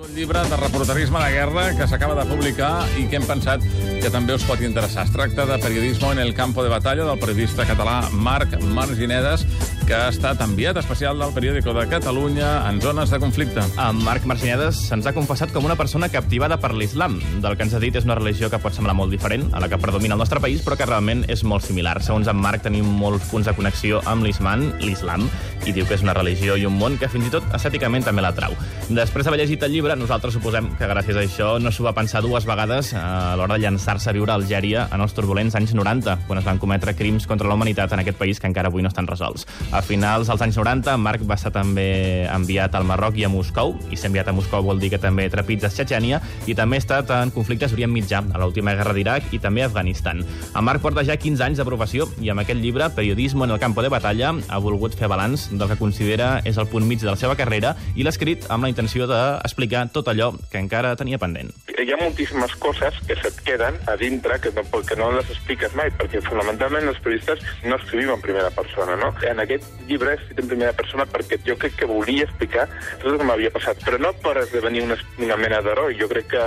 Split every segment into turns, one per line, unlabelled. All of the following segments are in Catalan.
un llibre de reporterisme de guerra que s'acaba de publicar i que hem pensat que també us pot interessar. Es tracta de Periodismo en el campo de batalla del periodista català Marc Marginedes, que ha estat enviat especial del periòdico de Catalunya en zones de conflicte.
En Marc Marginedes se'ns ha confessat com una persona captivada per l'islam. Del que ens ha dit és una religió que pot semblar molt diferent a la que predomina al nostre país, però que realment és molt similar. Segons en Marc, tenim molts punts de connexió amb l'islam, l'islam, i diu que és una religió i un món que fins i tot estèticament també l'atrau. Després d'haver llegit el llibre, nosaltres suposem que gràcies a això no s'ho va pensar dues vegades a l'hora de llançar-se a viure a Algèria en els turbulents anys 90, quan es van cometre crims contra la humanitat en aquest país que encara avui no estan resolts. A finals dels anys 90, Marc va estar també enviat al Marroc i a Moscou, i ser enviat a Moscou vol dir que també trepitja Txetxènia, i també ha estat en conflictes Orient Mitjà, a l'última guerra d'Iraq i també a Afganistan. En Marc porta ja 15 anys de professió i amb aquest llibre, Periodismo en el campo de batalla, ha volgut fer balanç del que considera és el punt mig de la seva carrera i l'ha escrit amb la intenció d'explicar tot allò que encara tenia pendent.
Hi ha moltíssimes coses que se't queden a dintre que no, que no les expliques mai, perquè fonamentalment els periodistes no escrivim en primera persona, no? En aquest llibre he en primera persona perquè jo crec que volia explicar tot el que m'havia passat, però no per esdevenir una, una mena d'heroi. Jo crec que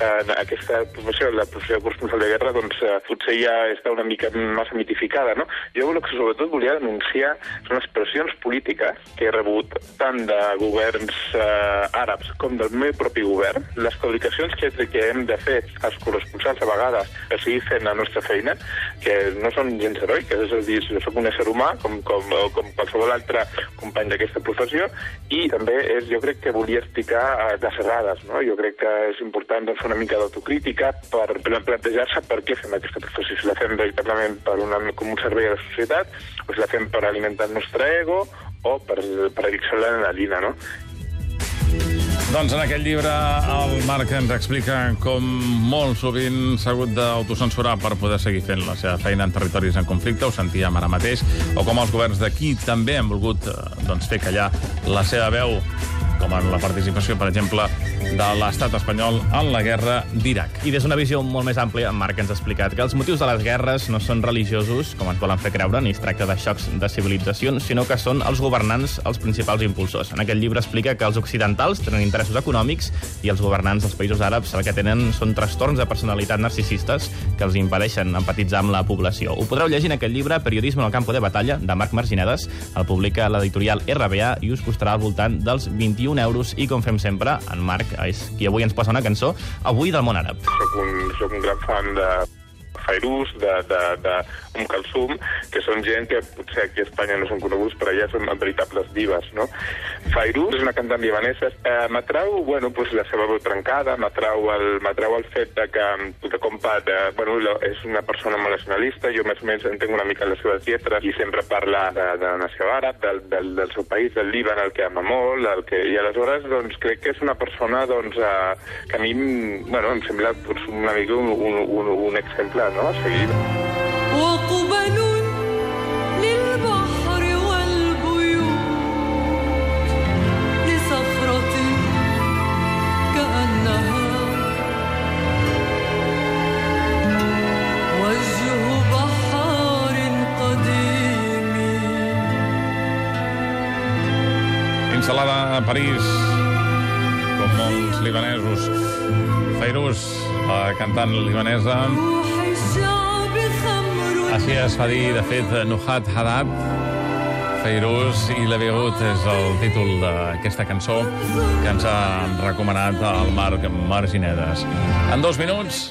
eh, aquesta professió, la professió de corresponsal de guerra, doncs eh, potser ja està una mica massa mitificada, no? Jo el que sobretot volia denunciar són les pressions polítiques que he rebut tant de governs eh, àrabs com del meu propi govern, les claudicacions que, que hem de fer els corresponsals a vegades per seguir fent la nostra feina, que no són gens heroiques, és a dir, jo soc un ésser humà com, com, com qualsevol altre company d'aquesta professió i també és, jo crec que volia explicar eh, les errades, no? Jo crec que és important doncs, una mica d'autocrítica per, plantejar-se per què fem aquesta professió, si la fem veritablement per una, com un servei a la societat o si la fem per alimentar el nostre ego o per, per addicció a l'adrenalina, no?
Doncs en aquest llibre el Marc ens explica com molt sovint s'ha hagut d'autocensurar per poder seguir fent la seva feina en territoris en conflicte, ho sentíem ara mateix, o com els governs d'aquí també han volgut eh, doncs, fer callar la seva veu com en la participació, per exemple, de l'estat espanyol en la guerra d'Iraq.
I des d'una visió molt més àmplia, en Marc ens ha explicat que els motius de les guerres no són religiosos, com ens volen fer creure, ni es tracta de xocs de civilitzacions, sinó que són els governants els principals impulsors. En aquest llibre explica que els occidentals tenen interessos econòmics i els governants dels països àrabs el que tenen són trastorns de personalitat narcisistes que els impedeixen empatitzar amb la població. Ho podreu llegir en aquest llibre, Periodisme en el campo de batalla, de Marc Marginedes. El publica l'editorial RBA i us costarà al voltant dels 21 euros. I com fem sempre, en Marc és qui avui ens posa una cançó, avui del món àrab.
Soc un, soc un gran fan de Fairuz, de, de, de Um Kalsum, que són gent que potser aquí a Espanya no són coneguts, però allà són veritables divas, no? Fairuz és una cantant libanesa. Eh, m'atrau, bueno, pues, la seva veu trencada, m'atrau el, m'atrau el fet de que, de com pa, de, bueno, és una persona molt nacionalista, jo més o menys entenc una mica les seves lletres i sempre parla de, de la nació àrab, del, del, del seu país, del Líban, el que ama molt, el que, i aleshores doncs, crec que és una persona doncs, eh, que a mi bueno, em sembla doncs, una mica un, un, un, un exemple no? a seguir.
وقبل للبحر والبيوت لصخرة كأنها وجه بحار قديم
Instal·lada a París, com molts libanesos. Fairuz, la cantant libanesa,
روح الشعب خمر
així es fa dir, de fet, Nuhat Haddad, Feiruz i La Begut és el títol d'aquesta cançó que ens ha recomanat el Marc Marginedes. En dos minuts